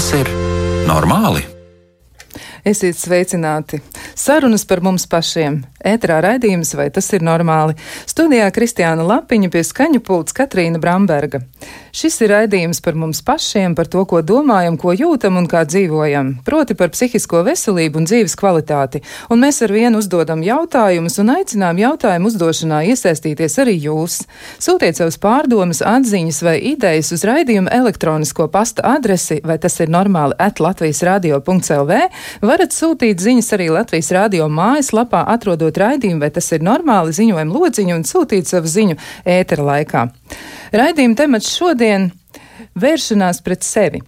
Tas ir normāli? Esiet sveicināti! Sarunas par mums pašiem. Ētrā raidījums, vai tas ir normāli? Studijā Kristiāna Lapiņa pie skaņu pults Katrīna Bramberga. Šis ir raidījums par mums pašiem, par to, ko domājam, ko jūtam un kā dzīvojam, proti par psihisko veselību un dzīves kvalitāti. Un mēs ar vienu uzdodam jautājumus un aicinām jautājumu uzdošanā iesaistīties arī jūs. Sūtiet savus pārdomas, atziņas vai idejas uz raidījuma elektronisko pasta adresi, vai tas ir normāli at Latvijas radio.lv Varat sūtīt ziņas arī Latvijas radio mājaslapā, atrodot raidījumu, vai tas ir normāli ziņojumu lodziņu un sūtīt savu ziņu ētera laikā. Raidījuma temats šodien - vēršanās pret sevi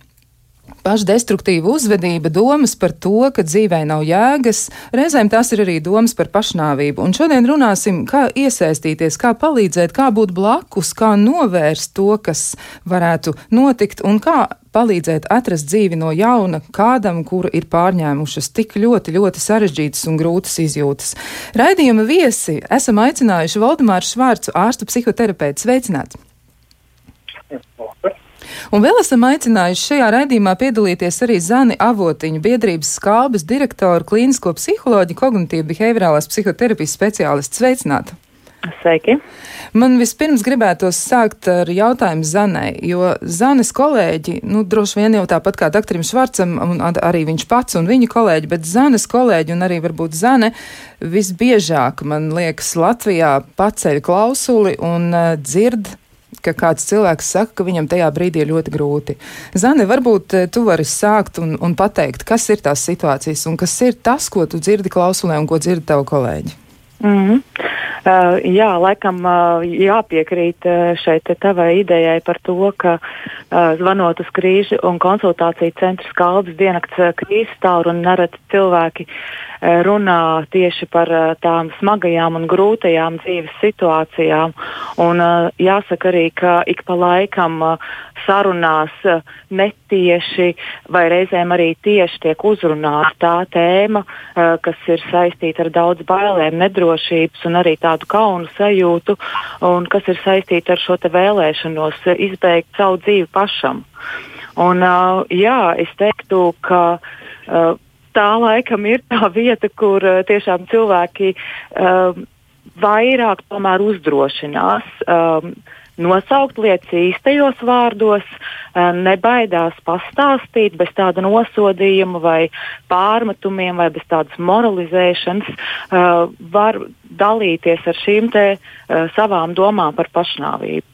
pašdestruktīva uzvedība, domas par to, ka dzīvē nav jēgas, reizēm tās ir arī domas par pašnāvību. Un šodien runāsim, kā iesaistīties, kā palīdzēt, kā būt blakus, kā novērst to, kas varētu notikt un kā palīdzēt atrast dzīvi no jauna kādam, kuru ir pārņēmušas tik ļoti, ļoti sarežģītas un grūtas izjūtas. Raidījuma viesi esam aicinājuši Valdemāru Švārcu, ārstu psihoterapeitu. Sveicināti! Un vēl esam aicinājuši šajā raidījumā piedalīties arī Zani Avotiņu, biedrības skābes direktoru, klīnisko psiholoģiju, kognitīvu behaviorālās psihoterapijas speciālistu. Sveicināti! Sveiki! Man vispirms gribētos sākt ar jautājumu Zanai, jo Zanes kolēģi, nu, droši vien jau tāpat kā doktoram Švarcam, un arī viņš pats un viņa kolēģi, bet Zanes kolēģi un arī varbūt Zane visbiežāk, man liekas, Latvijā paceļ klausuli un uh, dzird ka kāds cilvēks saka, ka viņam tajā brīdī ir ļoti grūti. Zane, varbūt eh, tu vari sākt un, un pateikt, kas ir tās situācijas un kas ir tas, ko tu dzirdi klausulē un ko dzirdi tavu kolēģi. Mm -hmm. uh, jā, laikam uh, jāpiekrīt uh, šeit tavai idejai par to, ka uh, zvanot uz krīžu un konsultāciju centru skaldas dienakts uh, krīzes tālu un nereti cilvēki uh, runā tieši par uh, tām smagajām un grūtajām dzīves situācijām. Un, uh, jāsaka arī, ka ik pa laikam sarunās netieši vai reizēm arī tieši tiek uzrunāta tā tēma, kas ir saistīta ar daudz bailēm, nedrošības un arī tādu kaunu sajūtu, un kas ir saistīta ar šo vēlēšanos izbeigt savu dzīvi pašam. Un, jā, es teiktu, ka tā laikam ir tā vieta, kur uh, tiešām cilvēki uh, vairāk uzdrošinās. Um, nosaukt lietas īstajos vārdos, eh, nebaidās pastāstīt bez tāda nosodījuma vai pārmetumiem vai bez tādas moralizēšanas, eh, var dalīties ar šīm te eh, savām domām par pašnāvību.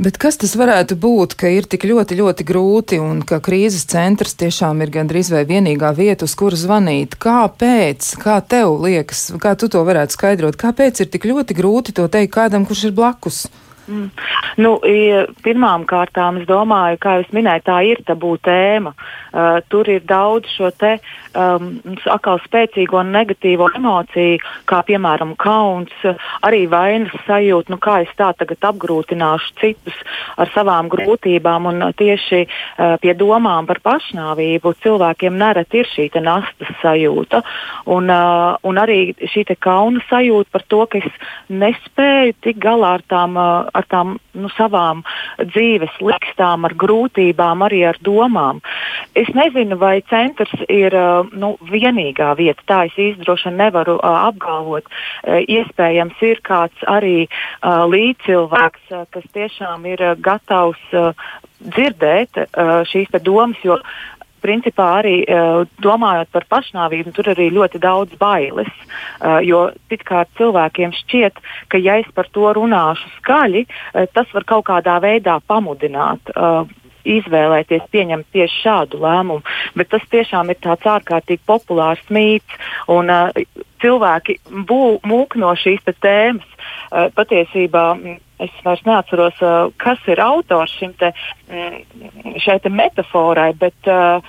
Bet kas tas varētu būt, ka ir tik ļoti, ļoti grūti un ka krīzes centrs tiešām ir gandrīz vai vienīgā vieta, uz kuru zvanīt? Kāpēc? Kā tev liekas, kā tu to varētu skaidrot? Kāpēc ir tik ļoti grūti to teikt kādam, kurš ir blakus? Mm. Nu, pirmām kārtām es domāju, kā jau minēju, tā ir tabū tēma. Uh, tur ir daudz šo te um, atkal spēcīgo un negatīvo emociju, kā piemēram kauns, arī vainas sajūta, nu kā es tā tagad apgrūtināšu citus ar savām grūtībām. Un tieši uh, pie domām par pašnāvību cilvēkiem nereti ir šī nastas sajūta. Un, uh, un arī šī kauna sajūta par to, ka es nespēju tik galā ar tām. Uh, ar tām nu, savām dzīves likstām, ar grūtībām, arī ar domām. Es nezinu, vai centrs ir nu, vienīgā vieta. Tā es droši nevaru uh, apgalvot. Uh, iespējams, ir kāds arī līdzcilvēks, kas tiešām ir gatavs dzirdēt šīs domas, jo principā arī uh, domājot par pašnāvību, tur arī ļoti daudz bailes. Uh, jo pirmkārt cilvēkiem šķiet, ka ja es par to runāšu skaļi, uh, tas var kaut kādā veidā pamudināt. Uh, izvēlēties pieņemt tieši šādu lēmumu, bet tas tiešām ir tāds ārkārtīgi populārs mīts, un uh, cilvēki bū, mūk no šīs tēmas. Uh, patiesībā es vairs neatceros, uh, kas ir autors šim te, mm, šai te metaforai, bet uh,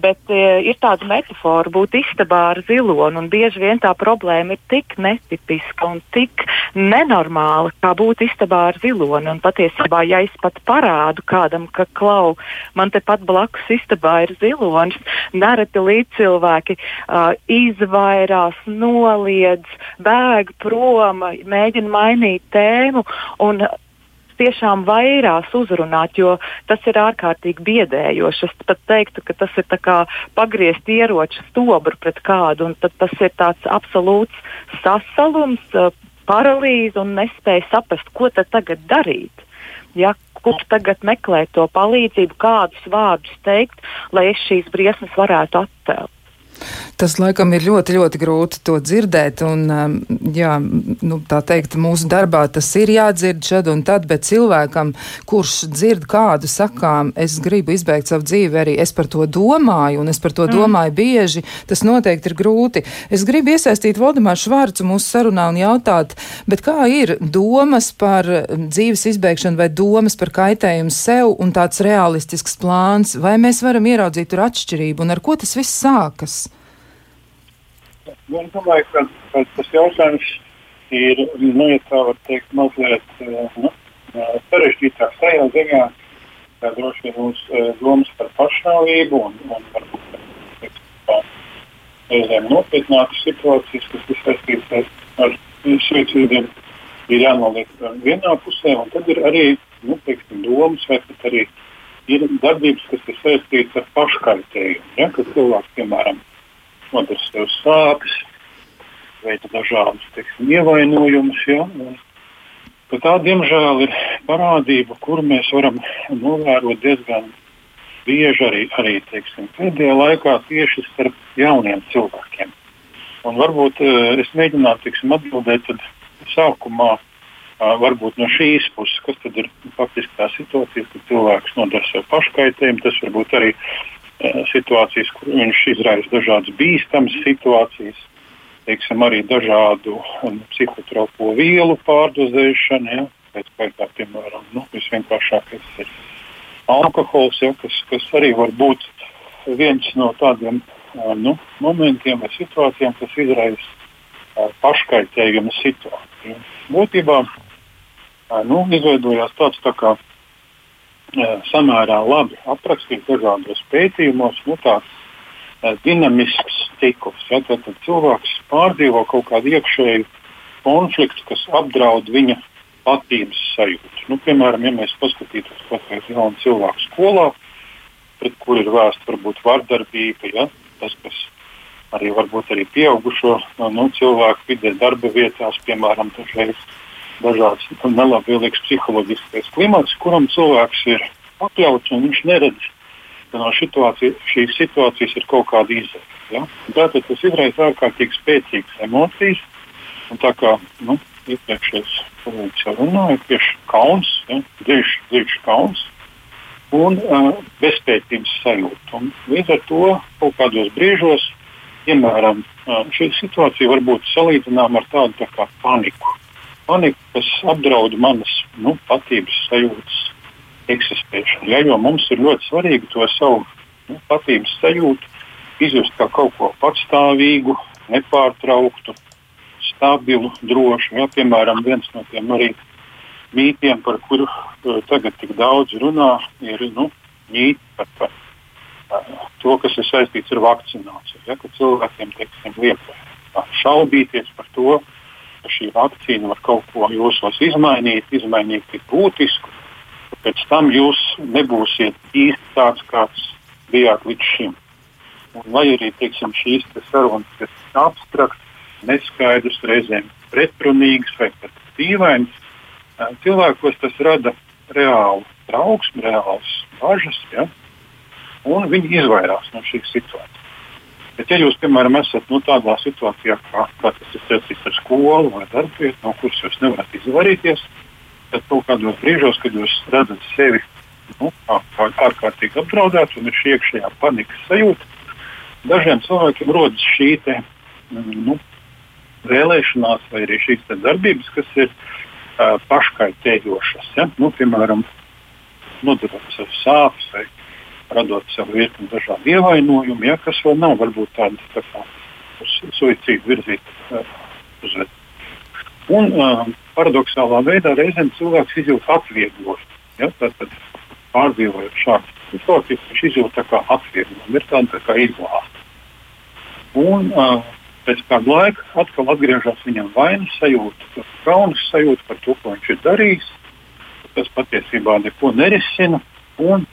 Bet e, ir tāda metāfora būt istabā ar ziloni, un bieži vien tā problēma ir tik netipiska un tik nenormāla, kā būt istabā ar ziloni. Un patiesībā, ja es pat parādu kādam, ka klau, man te pat blakus istabā ir zilonis, nereti līdzcilvēki uh, izvairās, noliedz, bēg prom, mēģina mainīt tēmu. Un, tiešām vairās uzrunāt, jo tas ir ārkārtīgi biedējoši. Es pat teiktu, ka tas ir pagriezt ieroču stobru pret kādu, un tas ir tāds absolūts sasalums, uh, paralīze un nespēja saprast, ko tagad darīt. Ja, kur tagad meklēt to palīdzību, kādus vārdus teikt, lai es šīs briesmas varētu attēlot. Tas laikam ir ļoti, ļoti grūti to dzirdēt. Un, um, jā, nu, tā teikt, mūsu darbā tas ir jādzird šad un tad, bet cilvēkam, kurš dzird kādu sakām, es gribu izbeigt savu dzīvi, arī es par to domāju, un es par to mm. domāju bieži, tas noteikti ir grūti. Es gribu iesaistīt Valdemāru Švārcu mūsu sarunā un jautāt, bet kā ir domas par dzīves izbeigšanu vai domas par kaitējumu sev un tāds realistisks plāns, vai mēs varam ieraudzīt tur atšķirību un ar ko tas viss sākas? Nu, es domāju, ka, ka tas jautājums ir nu, ja tā teikt, mazliet eh, nu, eh, sarežģītāks tajā ziņā, ka droši vien mums eh, domas par pašnāvību un, un varbūt reizēm nopietnākas situācijas, kas ir saistītas ar suicīdiem, ir jānoliek vienā pusē, un tad ir arī nu, teiksim, domas vai pat arī ir darbības, kas ir saistītas ar paškaitējumu. Ja, kad cilvēks, piemēram, nodara sev sāpes, veida dažādus teiksim, ievainojumus. Ja? Tā, diemžēl, ir parādība, kuru mēs varam novērot diezgan bieži arī, arī teiksim, pēdējā laikā tieši starp jauniem cilvēkiem. Un varbūt es mēģinātu teiksim, atbildēt sākumā varbūt no šīs puses, kas ir faktiski tā situācija, kad cilvēks nodara sev paškaitējumu. Tas varbūt arī Eh, situācijas, kur viņš izraisa dažādas bīstamas situācijas, teiksim, arī dažādu um, psihotropo vielu pārdozēšanu. Ja, pēc kā, piemēram, nu, visvienkāršākais ir alkohols, ja, kas, kas arī var būt viens no tādiem nu, momentiem vai situācijām, kas izraisa paškaitējuma situāciju. Būtībā nu, izveidojās tāds tā kā samērā labi aprakstīts dažādos pētījumos. Nu, tāds, dinamisks cikls. Ja, tad, tad cilvēks pārdzīvo kaut kādu iekšēju konfliktu, kas apdraud viņa patības sajūtu. Nu, piemēram, ja mēs paskatītos kaut kādu jaunu cilvēku skolā, pret kuru ir vēsta varbūt vardarbība, ja, tas, kas arī varbūt arī pieaugušo nu, cilvēku vidē, darba vietās, piemēram, dažreiz dažāds nelabvēlīgs psiholoģiskais klimats, kuram cilvēks ir pakļauts un viņš neredz, ka no situācija, šīs situācijas ir kaut kāda izēja. Ja? Tātad tas izraisa ārkārtīgi spēcīgas emocijas. Tā kā nu, iepriekšējais kolēģis jau runāja, tieši kauns, ja? dziļš, dziļš kauns un uh, bezspēcības sajūta. Un līdz ar to kaut kādos brīžos, piemēram, uh, šī situācija var būt salīdzināma ar tādu tā paniku panika, kas apdraud manas nu, patības sajūtas eksistēšanu. Ja, jo mums ir ļoti svarīgi to savu nu, patības sajūtu izjust kā kaut ko patstāvīgu, nepārtrauktu, stabilu, drošu. Ja, piemēram, viens no tiem arī mītiem, par kuru uh, tagad tik daudz runā, ir nu, mīti par, par uh, to, kas ir saistīts ar vakcināciju. Ja, cilvēkiem teiksim, liek šaubīties par to, ka šī vakcīna var kaut ko jūsos izmainīt, izmainīt tik būtisku, ka pēc tam jūs nebūsiet īsti tāds, kāds bijāt līdz šim. Un, lai arī teiksim, šīs sarunas ir abstraktas, neskaidras, reizēm pretrunīgas vai pat dīvainas, cilvēkos tas rada reālu trauksmi, reālas bažas, ja? un viņi izvairās no šīs situācijas. Bet, ja jūs, piemēram, esat nu, tādā situācijā, kā, kā tas ir saistīts ar skolu vai darbvietu, no kuras jūs nevarat izvairīties, tad kaut kādos brīžos, kad jūs redzat sevi nu, ārkārtīgi apdraudētu un ir šī iekšējā panikas sajūta, dažiem cilvēkiem rodas šī te, nu, vēlēšanās vai arī šīs darbības, kas ir uh, paškaitējošas. Ja? Nu, piemēram, nodarot sev sāpes vai radot sev virkni dažādu ievainojumu, ja, kas vēl nav varbūt tādi tā kā uz suicīdu virzīti uh, uzvedumi. Un uh, paradoxālā veidā reizēm cilvēks izjūt atvieglojumu. Ja, tad, tad pārdzīvojot šādu situāciju, viņš izjūt kā atvieglojumu, ir tāda tā kā izlāsta. Un uh, pēc kāda laika atkal atgriežas viņam vainas sajūta, kaunas sajūta par to, ko viņš ir darījis. tas patiesībā neko nerisina. Un,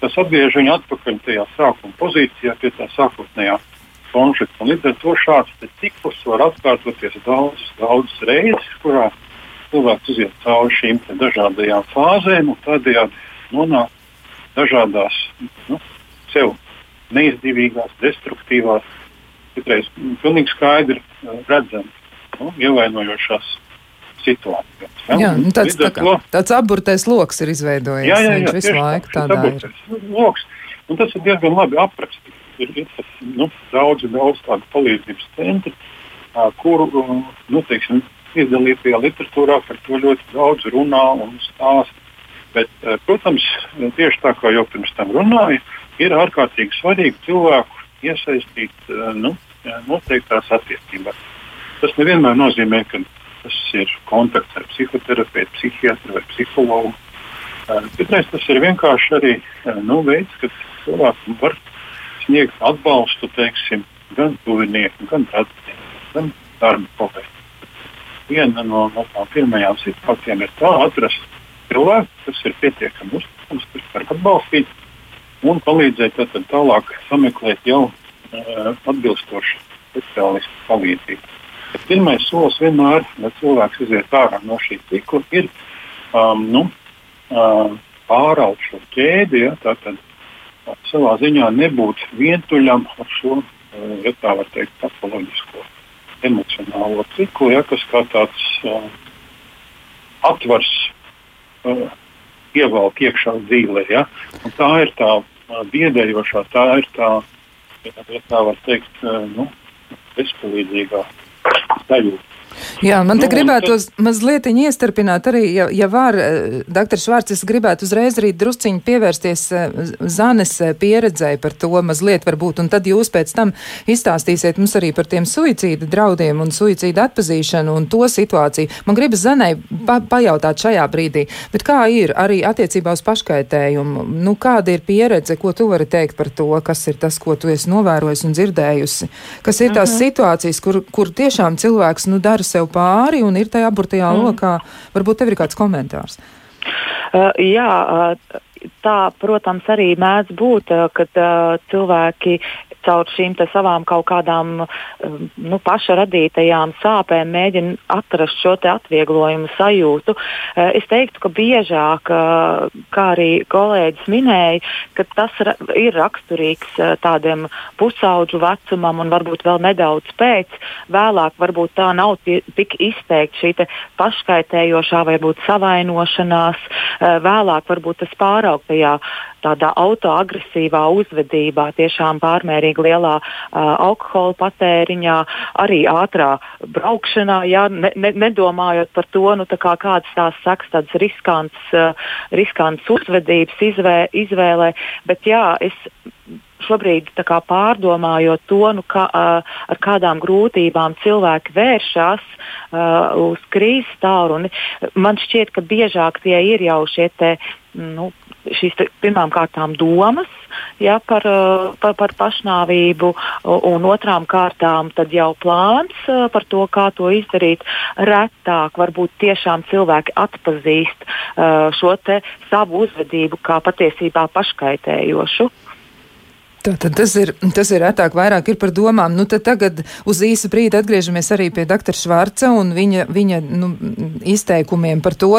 tas atgriež viņu atpakaļ tajā sākuma pozīcijā, pie tā sākotnējā konflikta. Līdz ar to šāds ciklus var atkārtoties daudzas, daudzas reizes, kurā cilvēks iziet cauri šīm dažādajām fāzēm un tādējādi nonāk dažādās nu, sev neizdevīgās, destruktīvās, citreiz pilnīgi skaidri redzami nu, ievainojošās situācijās. Ja? Jā, nu tāds, tā kā, to, tāds aburtais lokus ir izveidojies. Jā, jā, jā visu laiku tādā ir. Loks, un tas ir diezgan labi aprakstīts. Ir, ir tas, nu, daudz, daudz tādu palīdzības centru, kuru nu, teiksim, izdalītajā literatūrā par to ļoti daudz runā un stāsta. Bet, protams, tieši tā kā jau pirms tam runāju, ir ārkārtīgi svarīgi cilvēku iesaistīt nu, noteiktās attiecībās. Tas nevienmēr nozīmē, ka ir kontakts ar psihoterapeitu, psihiatru vai psihologu. Citreiz tas ir vienkārši arī nu, veids, ka cilvēkam var sniegt atbalstu teiksim, gan tuviniekam, gan radiniekiem, gan darba kolēģiem. Viena no, no tām pirmajām situācijām ir tā, atrast cilvēku, kas ir pietiekami uzticams, kas var atbalstīt un palīdzēt tālāk sameklēt jau uh, atbilstošu speciālistu palīdzību. Pirmais solis vienmēr, lai cilvēks iziet ārā no šī cikla, ir um, nu, uh, pāraut šo ķēdi. Ja, tātad uh, savā ziņā nebūt vientuļam ar šo, uh, ja tā var teikt, patoloģisko emocionālo ciklu, ja, kas kā tāds uh, atvars uh, ievelk iekšā dzīvē. Ja? Un tā ir tā uh, biedējošā, tā ir tā, ja tā var teikt, uh, nu, bezpalīdzīgā sajūta. Jā, man te nu, gribētu tas... mazliet iestarpināt arī, ja, ja var, eh, doktor Švārds, es gribētu uzreiz arī drusciņi pievērsties eh, Zanes eh, pieredzēji par to mazliet varbūt, un tad jūs pēc tam izstāstīsiet mums arī par tiem suicīda draudiem un suicīda atpazīšanu un to situāciju. Man gribas Zanai pa pajautāt šajā brīdī, bet kā ir arī attiecībā uz paškaitējumu? Nu, kāda ir pieredze, ko tu vari teikt par to, kas ir tas, ko tu esi novērojis un dzirdējusi? Kas ir tās uh mhm. situācijas, kur, kur tiešām cilvēks, nu, dara sev pāri un ir tajā aburtajā mm. lokā. Varbūt tev ir kāds komentārs. Uh, jā, uh, tā, protams, arī mēdz būt, kad uh, cilvēki caur šīm savām kaut kādām um, nu, pašradītajām sāpēm mēģina atrast šo atvieglojumu sajūtu. Uh, es teiktu, ka biežāk, uh, kā arī kolēģis minēja, tas ir raksturīgs tādiem pusauģu vecumam un varbūt vēl nedaudz pēc. Vēlāk varbūt tā nav tik izteikti šī paškaitējošā vai varbūt savainošanās. Vēlāk varbūt tas pāraug tajā tādā autoagresīvā uzvedībā, tiešām pārmērīgi lielā uh, alkohola patēriņā, arī ātrā braukšanā, jā, ne, ne, nedomājot par to, nu, kā kādas tās sekas, tādas riskants, uh, riskants uzvedības izvē, izvēlē. Bet jā, es šobrīd kā, pārdomājot to, nu, kā, ar kādām grūtībām cilvēki vēršas uh, uz krīzes tālruni, man šķiet, ka biežāk tie ir jau šie te, nu, šīs te, pirmām kārtām domas ja, par, par, par pašnāvību, un otrām kārtām jau plāns par to, kā to izdarīt. Retāk varbūt tiešām cilvēki atpazīst šo savu uzvedību kā patiesībā paškaitējošu. Tātad tas ir, tas ir retāk, vairāk ir par domām. Nu, tad tagad uz īsu brīdi atgriežamies arī pie doktora Švarca un viņa, viņa nu, izteikumiem par to,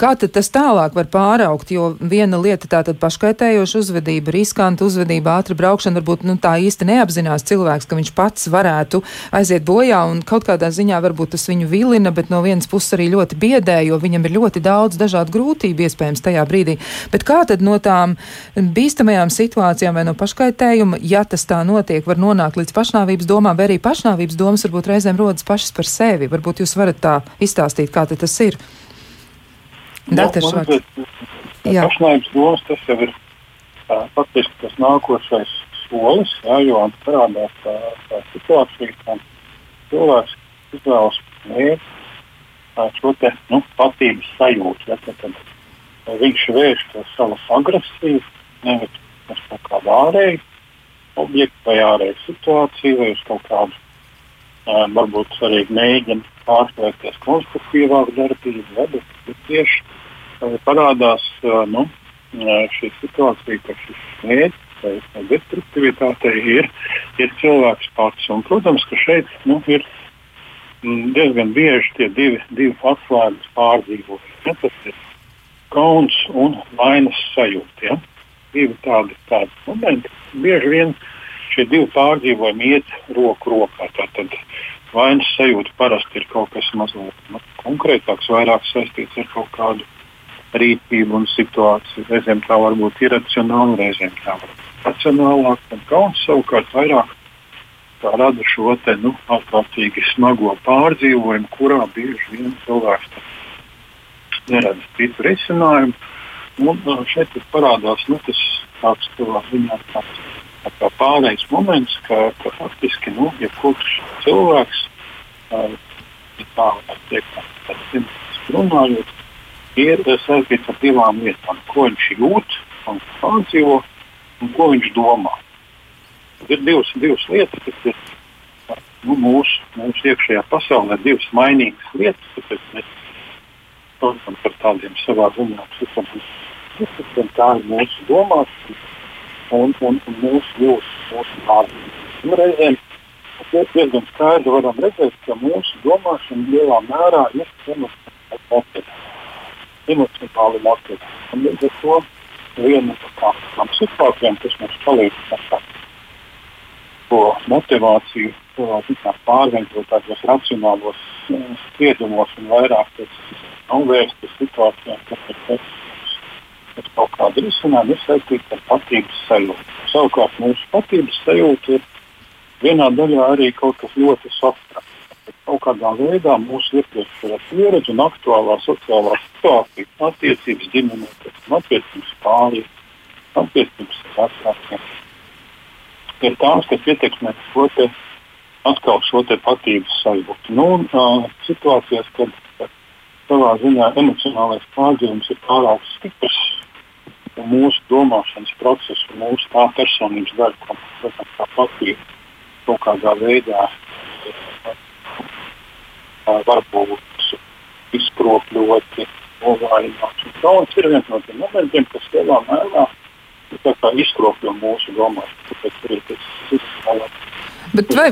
kā tad tas tālāk var pāraukt, jo viena lieta tātad paškaitējoša uzvedība, riskanta uzvedība, ātra braukšana, varbūt nu, tā īsti neapzinās cilvēks, ka viņš pats varētu aiziet bojā un kaut kādā ziņā varbūt tas viņu vilina, bet no vienas puses arī ļoti biedē, jo viņam ir ļoti daudz dažādu grūtību iespējams tajā brīdī. Bet kā tad no tām bīstamajām situācijām vai no paškaitējuma kaitējuma, ja tas tā notiek, var nonākt līdz pašnāvības domām, vai arī pašnāvības domas varbūt reizēm rodas pašas par sevi. Varbūt jūs varat tā izstāstīt, kā tas ir. Doktor Švārds. Jā, pašnāvības domas tas jau ir tā, faktiski tas nākošais solis, jā, jo parādās tā, tā situācija, ka cilvēks izvēlas mērķi šo te, nu, patības sajūtu. Ja, tad, tad viņš vērš to savu agresiju nevis uz kaut kādu ārēju objektu vai ārēju situāciju, vai uz kaut kādu uh, varbūt arī mēģina pārslēgties konstruktīvāku darbību, ja, bet, tieši parādās nu, šī situācija, ka šis mērķis vai destruktivitātei ir, ir cilvēks pats. Un, protams, ka šeit nu, ir mm, diezgan bieži tie divi, divi atslēgas pārdzīvojumi. Tas ir kauns un vainas sajūta. Ja? Divi tādi, tādi momenti. Bieži vien šie divi pārdzīvojumi iet roku rokā. Tātad vainas sajūta parasti ir kaut kas mazliet nu, konkrētāks, vairāk saistīts ar kaut kādu rīcību un situāciju. Reizēm tā var būt iracionāla, reizēm tā var būt racionālāk. Un kauns savukārt vairāk rada šo te, nu, ārkārtīgi smago pārdzīvojumu, kurā bieži vien cilvēks neredz citu risinājumu. Un šeit parādās nu, tas tāds ziņā, tāds, tā pārējais moments, ka, ka faktiski nu, jebkurš cilvēks, tā teikt, runājot, ir saistīts ar divām lietām. Ko viņš jūt un pārdzīvo, un ko viņš domā. Ir divas, divas lietas, kas ir nu, mūsu, mūsu iekšējā pasaulē, divas mainīgas lietas. Tāpēc mēs saucam par tādiem savā ziņā psihotiskiem. Tā ir mūsu domās un, un, un mūsu jūtas, mūsu pārdzīvot. Reizēm mēs diezgan skaidri varam redzēt, ka mūsu domāšana lielā mērā ir emocionāla emocionāli motivēti. Līdz ar to viena no tām situācijām, kas mums palīdz atrast to motivāciju, pārveidot tādos racionālos eh, spriedumos un vairāk novērst situācijām, kas ir pēc kaut kāda risinājuma, ir saistīta ar patības sajūtu. Savukārt mūsu patības sajūta ir vienā daļā arī kaut kas ļoti abstrakts kaut kādā veidā mūsu iepriekšējā pieredze un aktuālā sociālā situācija, attiecības ģimenē, attiecības pāri, attiecības vecākiem, ir tās, kas ietekmē šo te, atkal šo te patības sajūtu. Nu, un, uh, situācijās, kad savā ziņā emocionālais pārdzīvums ir pārāk stiprs, mūsu domāšanas procesu, mūsu tā personības daļa, ko mēs kā patīk kaut kādā veidā varbūt izkropļoti, novājināti. Kauns ir viens no tiem momentiem, kas lielā mērā izkropļo mūsu domāšanu. Tāpēc arī tas ir Bet vai,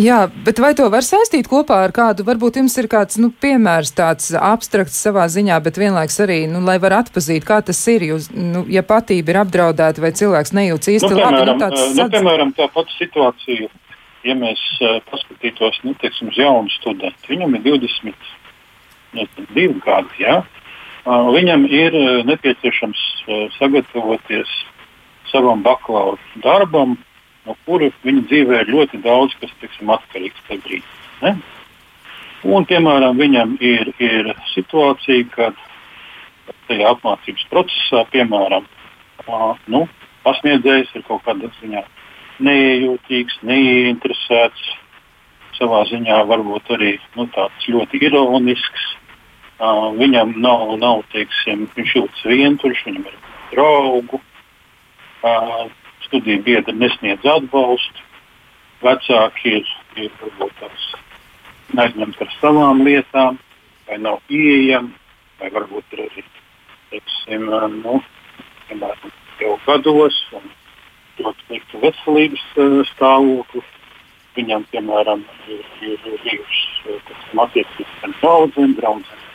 jā, bet vai to var saistīt kopā ar kādu, varbūt jums ir kāds nu, piemērs tāds abstrakts savā ziņā, bet vienlaiks arī, nu, lai var atpazīt, kā tas ir, jūs, nu, ja patība ir apdraudēta vai cilvēks nejūtas īsti nu, labi. Nu, tāds, nu, piemēram, tā pati situācija ja mēs uh, paskatītos nu, teiksim, uz jaunu studentu, viņam ir 22 gadi. Ja? Uh, viņam ir uh, nepieciešams uh, sagatavoties savam bakalaura darbam, no kura viņa dzīvē ir ļoti daudz kas teiksim, atkarīgs tajā brīdī. Ne? Un, piemēram, viņam ir, ir situācija, kad tajā apmācības procesā, piemēram, uh, nu, pasniedzējs ir kaut kādā ziņā neiejūtīgs, neieinteresēts, savā ziņā varbūt arī nu, tāds ļoti ironisks. Uh, viņam nav, nav teiksim, viņš jūtas vientuļš, viņam ir draugu, uh, studiju biedri nesniedz atbalstu, vecāki ir, ir varbūt tāds aizņemti ar savām lietām, vai nav pieejami, vai varbūt ir arī teiksim, nu, piemēram, jau gados. Un, ļoti sliktu veselības uh, stāvokli. Viņam, piemēram, ir, ir bijušas uh, attiecības ar draugiem. Draudzēm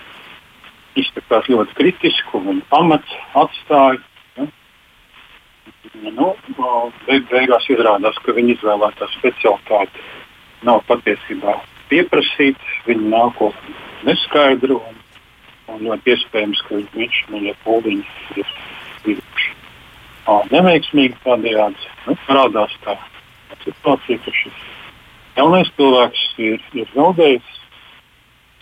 izskatās ļoti kritiski, un viņi pamats atstāja. Ja? Nu, beig, beigās izrādās, ka viņa izvēlētā specialitāte nav patiesībā pieprasīta. Viņa nākotnē neskaidra un, un ļoti iespējams, ka viņš no nu, ja pūliņa ir bijuši neveiksmīgi tādējādi nu, parādās tā situācija, ka šis jaunais cilvēks ir, ir zaudējis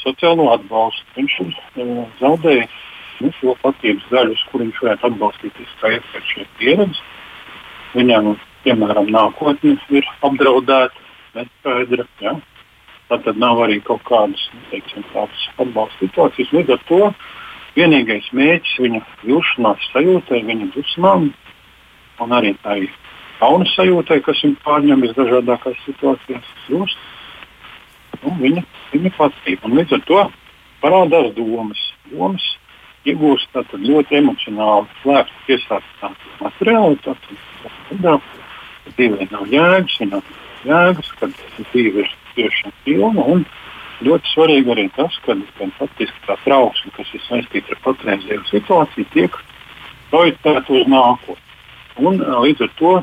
sociālo atbalstu. Viņš ir uh, zaudējis nu, šo patības daļu, uz kuru viņš varētu atbalstīt izskaiet pēc šīs pieredzes. Viņam, piemēram, nākotne ir apdraudēta, neskaidra. Ja? Tad nav arī kaut kādas nu, teiksim, atbalsta situācijas. Līdz ar to vienīgais mērķis viņa jūšanās sajūtai, viņa dusmām un arī tai kaunas sajūtai, kas viņu pārņem visdažādākās situācijās, jūs, nu, viņa, viņa patīk. Līdz ar to parādās domas. domas iegūst ļoti emocionāli slēptu piesāstītu materiālu. Tātad, dzīvē nav jēgas, viņa nav jēgas, kad dzīve ir tiešām pilna. Un ļoti svarīgi arī tas, ka faktiski tā trauksme, kas ir saistīta ar patreizējo situāciju, tiek projektēta uz nākotni. Un, līdz ar to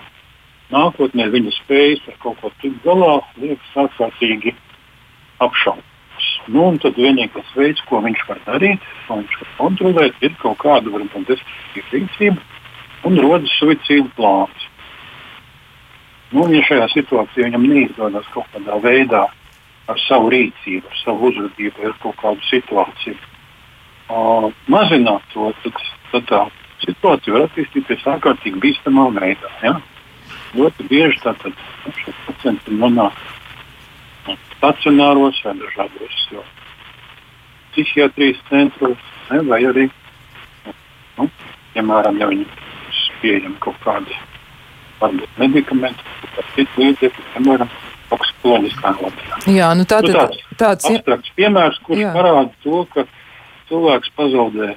nākotnē viņa spējas ar kaut ko tikt galā liekas ārkārtīgi apšaubāmas. Nu, tad vienīgais veids, ko viņš var darīt, ko viņš var kontrolēt, ir kaut kāda varbūt destruktīva rīcība un rodas suicīda plāns. Nu, ja šajā situācijā viņam neizdodas kaut kādā veidā ar savu rīcību, ar savu uzvedību, ar kaut kādu situāciju uh, mazināt to, tad, tad tā situācija var attīstīties ārkārtīgi bīstamā veidā. Ja? Ļoti bieži tātad nu, pacienti nonāk stacionāros vai dažādos psihiatrijas centros, ne, vai arī, nu, piemēram, ja viņi pieejam kaut kādi varbūt medikamenti, kaut kādi līdzekļi, piemēram, toksikoloģiskā nodaļā. Jā, nu tā, nu, tāds, tāds abstrakts piemērs, kurš jā. parāda to, ka cilvēks pazaudē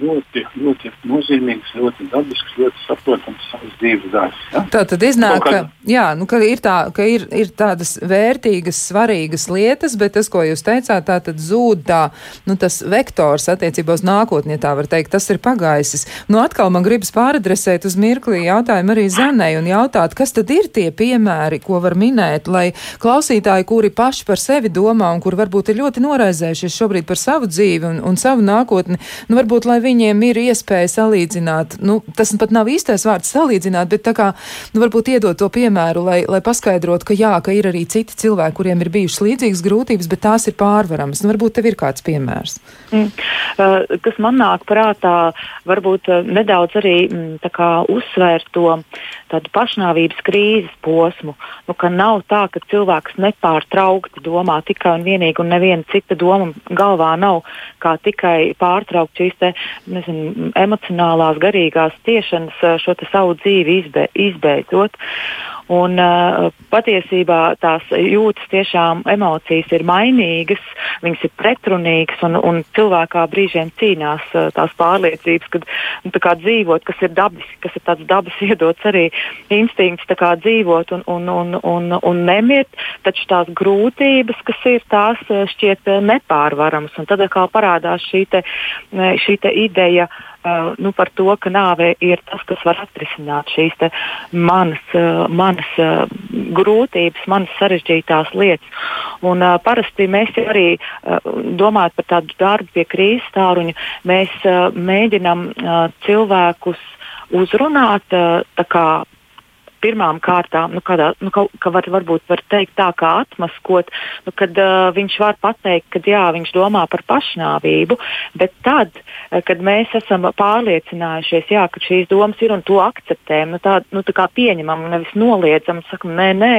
ļoti, ļoti nozīmīgs, ļoti dabisks, ļoti saprotams savas dzīves daļas. Ja? Tā tad iznāk, ka, jā, nu, ka, ir, tā, ka ir, ir tādas vērtīgas, svarīgas lietas, bet tas, ko jūs teicāt, tā tad zūd tā, nu, tas vektors attiecībā uz nākotni, ja tā var teikt, tas ir pagaisis. Nu, atkal man gribas pāradresēt uz mirklī jautājumu arī Zanai un jautāt, kas tad ir tie piemēri, ko var minēt, lai klausītāji, kuri paši par sevi domā un kur varbūt ir ļoti noraizējušies šobrīd par savu dzīvi un, un savu nākotni, nu, varbūt, lai lai viņiem ir iespēja salīdzināt, nu, tas pat nav īstais vārds salīdzināt, bet tā kā, nu, varbūt iedot to piemēru, lai, lai paskaidrotu, ka jā, ka ir arī citi cilvēki, kuriem ir bijušas līdzīgas grūtības, bet tās ir pārvaramas. Nu, varbūt tev ir kāds piemērs. Mm. Uh, kas man nāk prātā, varbūt uh, nedaudz arī mm, uzsvērt to tādu pašnāvības krīzes posmu, nu, ka nav tā, ka cilvēks nepārtraukti domā tikai un vienīgi, un neviena cita doma galvā nav kā tikai pārtraukt šīs nezinu, emocionālās, garīgās tiešanas šo savu dzīvi izbe, izbeidzot. Un, uh, patiesībā tās jūtas tiešām emocijas ir mainīgas, viņas ir pretrunīgas un, un cilvēkā brīžiem cīnās uh, tās pārliecības, ka nu, dzīvot, kas ir dabiski, kas ir tāds dabas iedots arī instinkts dzīvot un, un, un, un, un nemirt, taču tās grūtības, kas ir, tās šķiet nepārvaramas. Un tad atkal parādās šī, te, šī te ideja. Uh, uh, nu, par to, ka nāve ir tas, kas var atrisināt šīs manas, uh, manas uh, grūtības, manas sarežģītās lietas. Un, uh, parasti mēs arī uh, domājam par tādu darbu pie krīzes tāruņa, mēs uh, mēģinam uh, cilvēkus uzrunāt uh, pirmām kārtām, nu, kādā, nu, ka, ka var, varbūt var teikt tā, kā atmaskot, nu, kad uh, viņš var pateikt, ka jā, viņš domā par pašnāvību, bet tad, uh, kad mēs esam pārliecinājušies, jā, ka šīs domas ir un to akceptējam, nu, tā, nu, tā kā pieņemam, nevis noliedzam, sakam, nē, nē,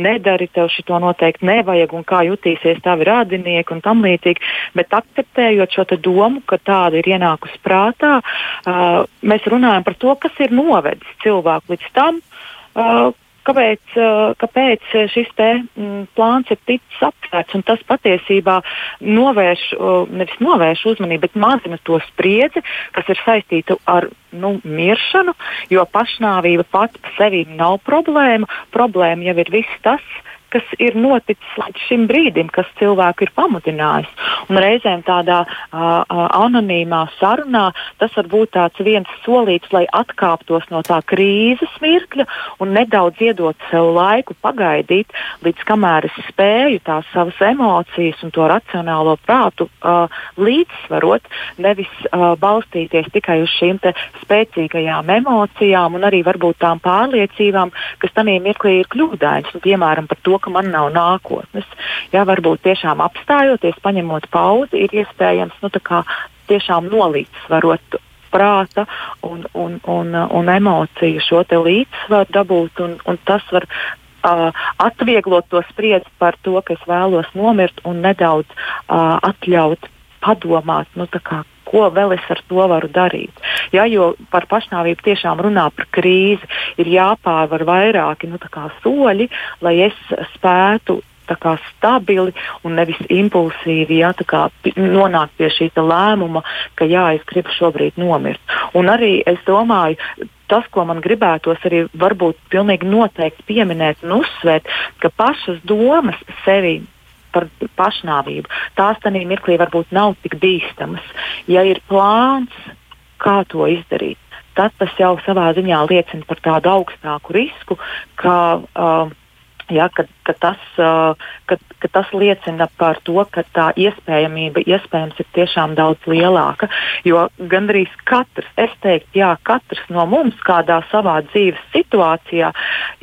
nedari, tev šito noteikti nevajag un kā jutīsies tavi radinieki un tam līdzīgi, bet akceptējot šo domu, ka tāda ir ienākusi prātā, uh, mēs runājam par to, kas ir novedis cilvēku līdz tam, kāpēc, uh, kāpēc šis te, mm, plāns ir ticis aptvērts. Tas patiesībā novērš, uh, nevis novērš uzmanību, bet mazina to spriedzi, kas ir saistīta ar nu, miršanu, jo pašnāvība pati par sevi nav problēma. Problēma jau ir viss tas, kas ir noticis līdz šim brīdim, kas cilvēku ir pamudinājis. Un reizēm tādā uh, anonīmā sarunā tas var būt viens solīts, lai atkāptos no tā krīzes mirkļa un nedaudz iedot sev laiku pagaidīt, līdz kamēr es spēju tās savas emocijas un to racionālo prātu uh, līdzsvarot, nevis uh, balstīties tikai uz šīm spēcīgajām emocijām un arī varbūt tām pārliecībām, kas tajā mirklī ir kļūdainas. Nu, piemēram, par to, ka man nav nākotnes. Jā, varbūt tiešām apstājoties, paņemot pauzi, ir iespējams nu, tiešām nolīdzsvarot prāta un, un, un, un emociju šo līdzsvaru dabūt, un, un tas var uh, atvieglot to spriedzi par to, ka es vēlos nomirt un nedaudz uh, atļaut padomāt, nu, kā, ko vēl es ar to varu darīt. Ja, jo par pašnāvību tiešām runā par krīzi, ir jāpārvar vairāki nu, soļi, lai es spētu kā, stabili un nevis impulsīvi jā, kā, nonākt pie šī lēmuma, ka jā, es gribu šobrīd nomirt. Un arī es domāju, tas, ko man gribētos arī varbūt pilnīgi noteikti pieminēt un uzsvērt, ka pašas domas sevi par pašnāvību, tās tajā mirklī varbūt nav tik bīstamas. Ja ir plāns, kā to izdarīt, tad tas jau savā ziņā liecina par tādu augstāku risku, ka uh, Ja, ka, ka, tas, ka, ka tas liecina par to, ka tā iespējamība iespējams ir tiešām daudz lielāka. Jo gandrīz katrs, es teiktu, jā, katrs no mums kādā savā dzīves situācijā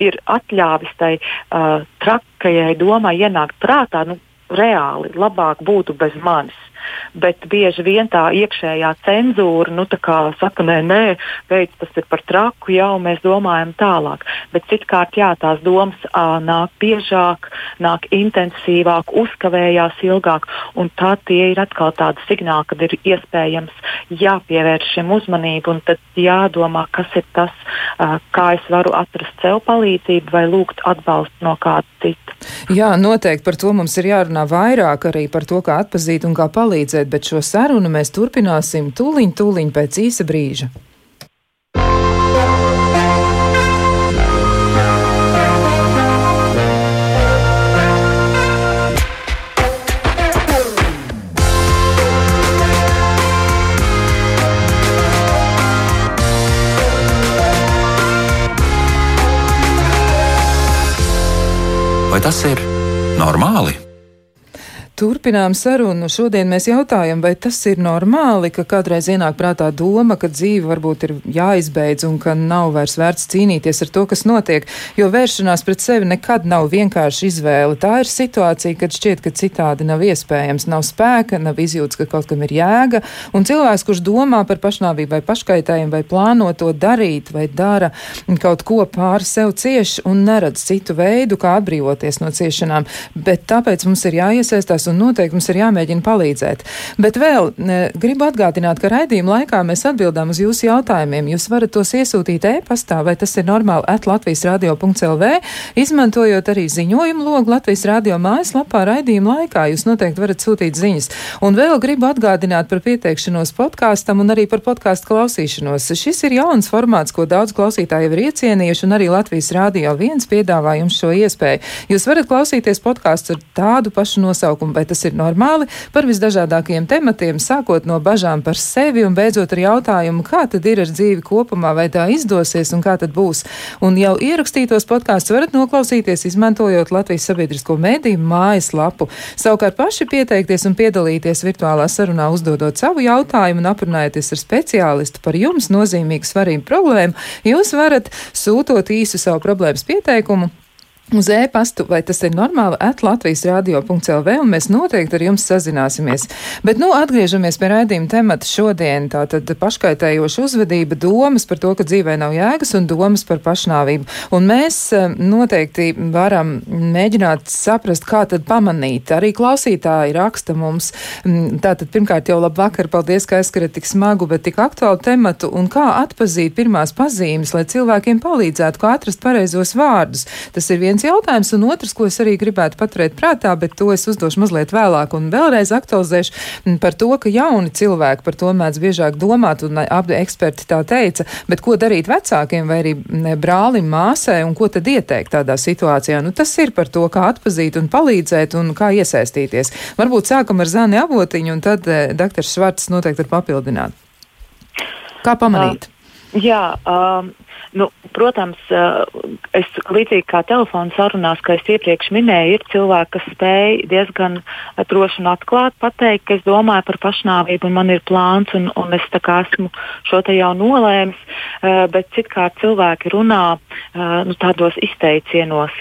ir atļāvis tai uh, trakajai domai ienākt prātā, nu, reāli labāk būtu bez manis bet bieži vien tā iekšējā cenzūra, nu, tā kā saka, nē, nē, veids tas ir par traku, jau mēs domājam tālāk. Bet citkārt, jā, tās domas ā, nāk biežāk, nāk intensīvāk, uzkavējās ilgāk, un tā tie ir atkal tādi signāli, kad ir iespējams jāpievērš šim uzmanību, un tad jādomā, kas ir tas, ā, kā es varu atrast sev palīdzību vai lūgt atbalstu no kāda cita. Jā, noteikti par to mums ir jārunā vairāk arī par to, kā atpazīt un kā palīdzēt palīdzēt, bet šo sarunu mēs turpināsim tūliņ, tūliņ pēc īsa brīža. Vai tas ir normāli? Turpinām sarunu. Šodien mēs jautājam, vai tas ir normāli, ka kādreiz ienāk prātā doma, ka dzīve varbūt ir jāizbeidz un ka nav vairs vērts cīnīties ar to, kas notiek, jo vēršanās pret sevi nekad nav vienkārši izvēle. Tā ir situācija, kad šķiet, ka citādi nav iespējams, nav spēka, nav izjūtas, ka kaut kam ir jēga, un cilvēks, kurš domā par pašnāvību vai paškaitējumu vai plāno to darīt vai dara kaut ko pāri sev cieši un neredz citu veidu, kā atbrīvoties no ciešanām, bet tāpēc mums ir jāiesaistās un noteikti mums ir jāmēģina palīdzēt. Bet vēl gribu atgādināt, ka raidījuma laikā mēs atbildām uz jūsu jautājumiem. Jūs varat tos iesūtīt e-pastā, vai tas ir normāli at Latvijas radio.lv, izmantojot arī ziņojumu logu Latvijas radio mājaslapā raidījuma laikā. Jūs noteikti varat sūtīt ziņas. Un vēl gribu atgādināt par pieteikšanos podkāstam un arī par podkāstu klausīšanos. Šis ir jauns formāts, ko daudz klausītāji jau ir iecienījuši, un arī Latvijas Rādio viens piedāvā jums šo iespēju. Jūs varat klausīties podkāstu ar tādu pašu nosaukumu vai tas ir normāli, par visdažādākajiem tematiem, sākot no bažām par sevi un beidzot ar jautājumu, kā tad ir ar dzīvi kopumā, vai tā izdosies un kā tad būs. Un jau ierakstītos podkāstus varat noklausīties, izmantojot Latvijas sabiedrisko mediju mājaslapu. Savukārt paši pieteikties un piedalīties virtuālā sarunā, uzdodot savu jautājumu un aprunājoties ar speciālistu par jums nozīmīgu svarīgu problēmu, jūs varat sūtot īsu savu problēmas pieteikumu Uz e-pastu, vai tas ir normāli, at Latvijas radio.lv, un mēs noteikti ar jums sazināsimies. Bet, nu, atgriežamies pie raidījuma temata šodien. Tātad paškaitējoša uzvedība, domas par to, ka dzīvē nav jēgas un domas par pašnāvību. Un mēs eh, noteikti varam mēģināt saprast, kā tad pamanīt. Arī klausītāji raksta mums. Mm, tātad, pirmkārt, jau labvakar, paldies, ka aizskarat tik smagu, bet tik aktuālu tematu, un kā atpazīt pirmās pazīmes, lai cilvēkiem palīdzētu, kā atrast pareizos vārdus. Tas ir viens viens jautājums, un otrs, ko es arī gribētu paturēt prātā, bet to es uzdošu mazliet vēlāk un vēlreiz aktualizēšu par to, ka jauni cilvēki par to mēdz biežāk domāt, un abi eksperti tā teica, bet ko darīt vecākiem vai arī brālim, māsai, un ko tad ieteikt tādā situācijā? Nu, tas ir par to, kā atpazīt un palīdzēt un kā iesaistīties. Varbūt sākam ar Zani Avotiņu, un tad eh, dr. Švarts noteikti var papildināt. Kā pamanīt? Uh, jā, um, Nu, protams, eh, es līdzīgi kā telefona sarunās, kā es iepriekš minēju, ir cilvēki, kas spēj diezgan droši un atklāti pateikt, ka es domāju par pašnāvību un man ir plāns un, un es esmu šo te jau nolēmis, eh, bet citkārt cilvēki runā eh, nu, tādos izteicienos.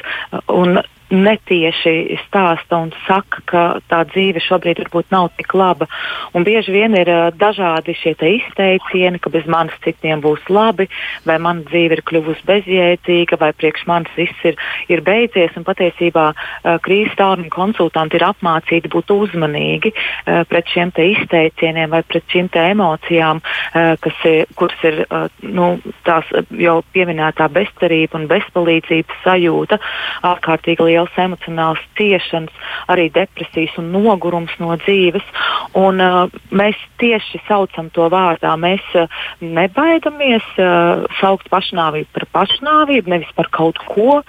Un netieši stāsta un saka, ka tā dzīve šobrīd varbūt nav tik laba. Un bieži vien ir uh, dažādi šie izteicieni, ka bez manis citiem būs labi, vai mana dzīve ir kļuvusi bezjēdzīga, vai priekš manis viss ir, ir beidzies. Un patiesībā uh, krīzes tālruņa konsultanti ir apmācīti būt uzmanīgi uh, pret šiem izteicieniem vai pret šīm emocijām, kas ir, kuras ir nu, tās jau pieminētā bezcerība un bezpalīdzības sajūta ārkārtīgi liela liels emocionāls ciešanas, arī depresijas un nogurums no dzīves. Un, uh, mēs tieši saucam to vārdā. Mēs uh, nebaidamies uh, saukt pašnāvību par pašnāvību, nevis par kaut ko,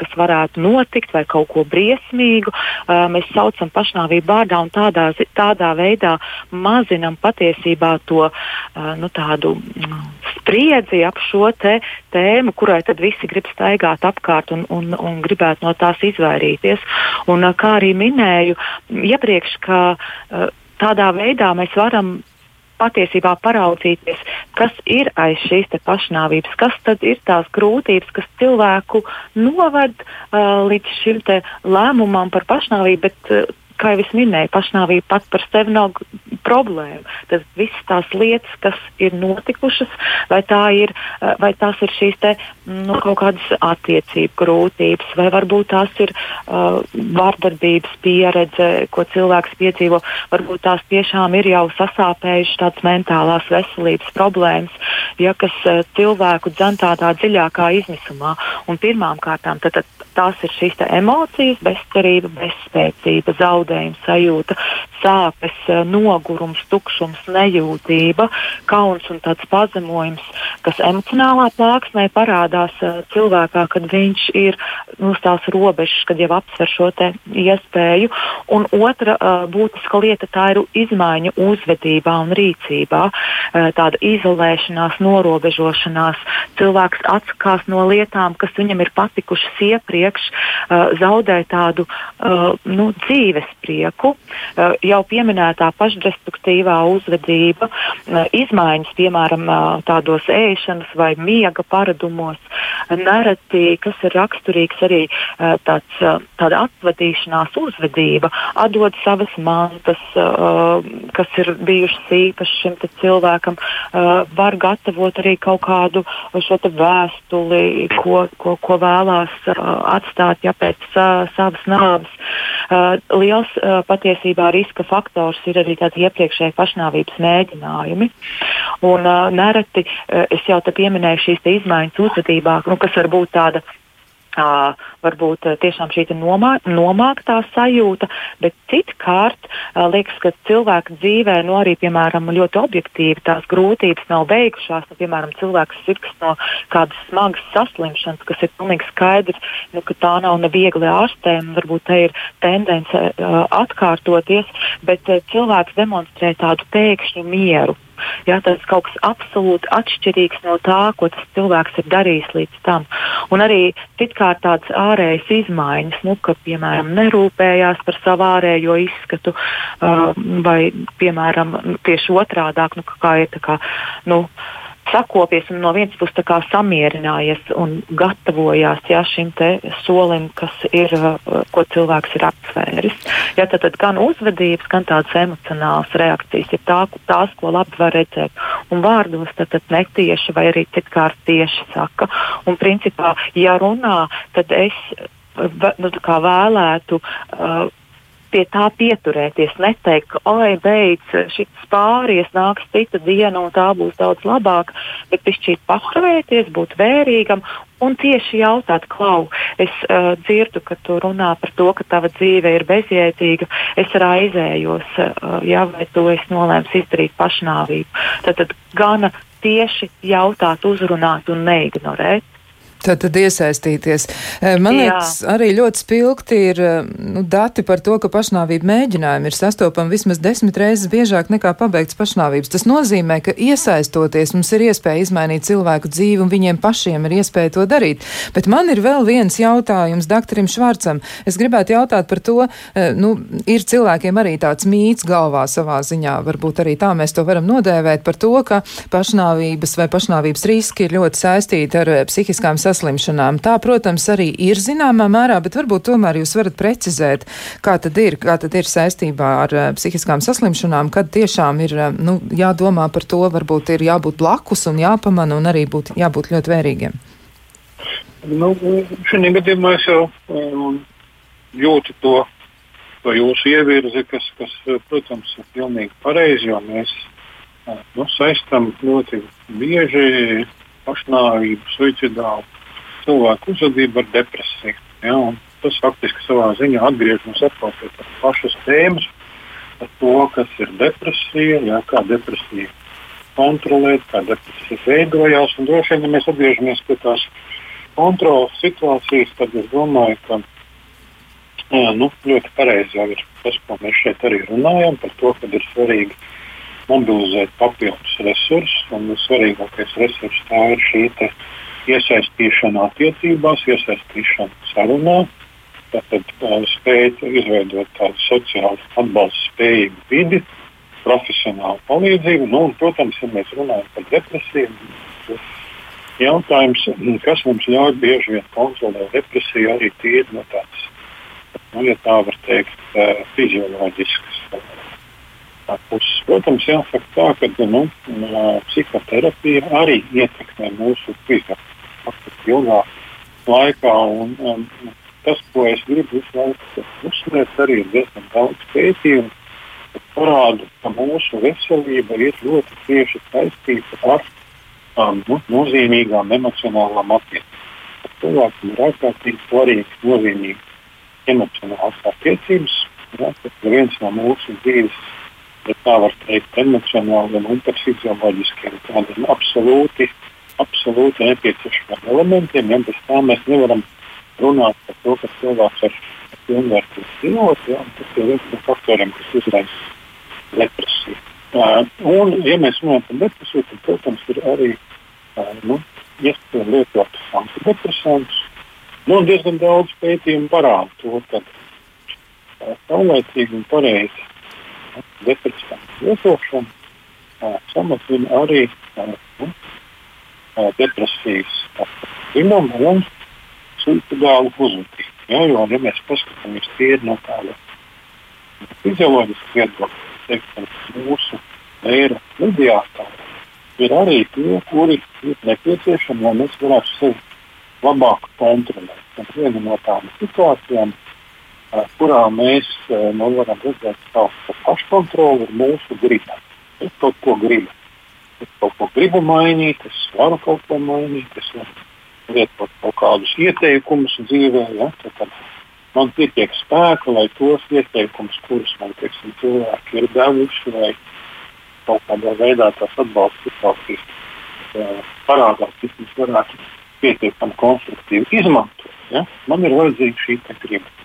kas varētu notikt vai kaut ko briesmīgu. Uh, mēs saucam pašnāvību vārdā un tādā, tādā veidā mazinam patiesībā to uh, nu, tādu mm, spriedzi ap šo tēmu, kurai tad visi grib staigāt apkārt un, un, un gribētu no tās izvairīties. Un, kā arī minēju iepriekš, ka tādā veidā mēs varam patiesībā paraudzīties, kas ir aiz šīs pašnāvības, kas tad ir tās grūtības, kas cilvēku noved uh, līdz šim lēmumam par pašnāvību, bet uh, kā jau es minēju, pašnāvība pat par sevi nav problēma. Tas viss tās lietas, kas ir notikušas, vai, tā ir, eh, vai tās ir šīs te, nu, kaut kādas attiecību grūtības, vai varbūt tās ir uh, vardarbības pieredze, ko cilvēks piedzīvo, varbūt tās tiešām ir jau sasāpējušas tādas mentālās veselības problēmas, ja, kas uh, cilvēku dzen tādā dziļākā izmisumā. Un pirmām kārtām tad, tad tās ir šīs emocijas, bezcerība, bezspēcība, zaudējuma sajūta, sāpes, eh, nogurums, tukšums, nejūtība, kauns un tāds pazemojums, kas emocionālā plāksnē parādās uh, cilvēkā, kad viņš ir uz tās robežas, kad jau apsver šo iespēju. Un otra uh, būtiska lieta tā ir izmaiņa uzvedībā un rīcībā, tāda izolēšanās, norobežošanās. Cilvēks atsakās no lietām, kas viņam ir patikušas iepriekš, zaudē tādu nu, dzīves prieku. Jau pieminētā pašdestruktīvā uzvedība, izmaiņas, piemēram, tādos ēšanas vai miega paradumos, nereti, kas ir raksturīgs arī tāds, tāda atvadīšanās uzvedība, atdod savas mantas, kas ir bijušas īpašas šim cilvēkam, var gatavot arī kaut kādu šo vēstuli, ko, ko, ko vēlās atstāt ja, pēc savas nāves. Liels patiesībā riska faktors ir arī tādi iepriekšēji pašnāvības mēģinājumi. Un, nereti es jau te pieminēju šīs izmaiņas uzvedībā, nu, kas var būt tāda Uh, varbūt uh, tiešām šī nomā, nomāktā sajūta, bet citkārt uh, liekas, ka cilvēka dzīvē, nu arī, piemēram, ļoti objektīvi tās grūtības nav beigušās. Nu, piemēram, cilvēks sirds no kādas smagas saslimšanas, kas ir pilnīgi skaidrs, nu, ka tā nav neviegli ārstēm, varbūt te ir tendence atkārtoties, bet cilvēks demonstrē tādu pēkšņu mieru. Jā, tas ir kaut kas absolūti atšķirīgs no tā, ko tas cilvēks ir darījis līdz tam. Un arī citkārt tādas ārējas izmaiņas, nu, ka, piemēram, nerūpējās par savu ārējo izskatu, uh, vai, piemēram, tieši otrādāk, nu, kā ir tā kā. Nu, sakopies un no vienas puses samierinājies un gatavojās jā, šim solim, kas ir, uh, ko cilvēks ir apsvēris. Jā, tad, tad gan uzvedības, gan tādas emocionālas reakcijas ir tā, tās, ko labi var redzēt. Un vārdos tad, tad netieši vai arī citkārt tieši saka. Un principā, ja runā, tad es nu, vēlētu. Uh, pie tā pieturēties, neteikt, ka, oi, beidz, šis pāries, nāks cita diena un tā būs daudz labāka, bet pišķīt pakavēties, būt vērīgam un tieši jautāt, klau, es uh, dzirdu, ka tu runā par to, ka tava dzīve ir bezjēdzīga, es raizējos, uh, ja, vai tu esi nolēms izdarīt pašnāvību. Tad, tad gana tieši jautāt, uzrunāt un neignorēt. Tad, tad iesaistīties. Man liekas, arī ļoti spilgti ir nu, dati par to, ka pašnāvību mēģinājumi ir sastopami vismaz desmit reizes biežāk nekā pabeigts pašnāvības. Tas nozīmē, ka iesaistoties mums ir iespēja izmainīt cilvēku dzīvi un viņiem pašiem ir iespēja to darīt. Bet man ir vēl viens jautājums doktorim Švarcam. Es gribētu jautāt par to, nu, ir cilvēkiem arī tāds mīts galvā savā ziņā, varbūt arī tā mēs to varam nodēvēt par to, ka pašnāvības vai pašnāvības riski ir ļoti saistīti ar psihiskām saslimšanām saslimšanām. Tā, protams, arī ir zināmā mērā, bet varbūt tomēr jūs varat precizēt, kā tad ir, kā tad ir saistībā ar uh, psihiskām saslimšanām, kad tiešām ir uh, nu, jādomā par to, varbūt ir jābūt blakus un jāpamana un arī būt, jābūt ļoti vērīgiem. Nu, šajā gadījumā es jau um, jūtu to, to jūsu ievirzi, kas, kas, protams, ir pilnīgi pareizi, jo mēs uh, nu, saistām ļoti bieži pašnāvību, suicidālu cilvēku uzvedību ar depresiju. Ja, tas faktiski savā ziņā atgriež mums atpakaļ pie tās pašas tēmas par to, kas ir depresija, jā, kā depresija kontrolēt, kā depresija veidojās. Droši vien, ja mēs atgriežamies pie tās kontrolas situācijas, tad es domāju, ka jā, nu, ļoti pareizi jau ir tas, ko mēs šeit arī runājam par to, ka ir svarīgi mobilizēt papildus resursus. Un svarīgākais resurs tā ir šī iesaistīšana attiecībās, iesaistīšana sarunā. Tātad spēt izveidot tādu sociālu atbalstu spējīgu vidi, profesionālu palīdzību. Nu, un, protams, ja mēs runājam par depresiju, jautājums, kas mums ļauj bieži vien kontrolēt depresiju, arī tīri no tādas, nu, ja tā var teikt, fizioloģiskas puses. Protams, jāsaka tā, ka nu, psihoterapija arī ietekmē mūsu fiziku ilgā laikā. Un, um, tas, ko es gribu visu laiku uzsvērt, arī ir diezgan daudz pētījumu, kas parāda, ka mūsu veselība ir ļoti cieši saistīta ar um, nu, nozīmīgām emocionālām attiecībām. Cilvēkam ir ārkārtīgi svarīgi, nozīmīgi emocionālās attiecības. Ja, tas ir viens no mūsu dzīves ja tā var teikt, emocionāliem un fizioloģiskiem tādiem absolūti, absolūti nepieciešamiem elementiem. Ja bez tā mēs nevaram runāt par to, ka cilvēks ar pilnvērtīgu dzīvot, ja, tas ir viens no faktoriem, kas izraisa depresiju. Uh, un, ja mēs runājam par depresiju, tad, protams, ir arī uh, nu, iespēja lietot antidepresantus. Nu, diezgan daudz pētījumu parāda to, ka uh, saulēcīgi un pareizi depresijas lietošana samazina arī nu, depresijas dzimumu un suicidālu uzvedību. Ja, jo, ja mēs paskatāmies tīri no tāda fizioloģiska viedokļa, teiksim, mūsu mēra mediātori ir arī tie, kuri ir nepieciešami, lai mēs varētu sevi labāk kontrolēt. Un viena no tādām situācijām kurā mēs nu, varam redzēt savu paškontroli, ir mūsu griba. Es kaut ko gribu. Es kaut ko gribu mainīt, es varu kaut ko mainīt, es varu lietot kaut kādus ieteikumus dzīvē. Ja? Tad man pietiek spēka, lai tos ieteikumus, kurus man teiksim, cilvēki ir devuši, vai kaut kādā veidā tās atbalsta situācijas parādās, vismaz varētu pietiekami konstruktīvi izmantot. Ja? Man ir vajadzīga šī griba.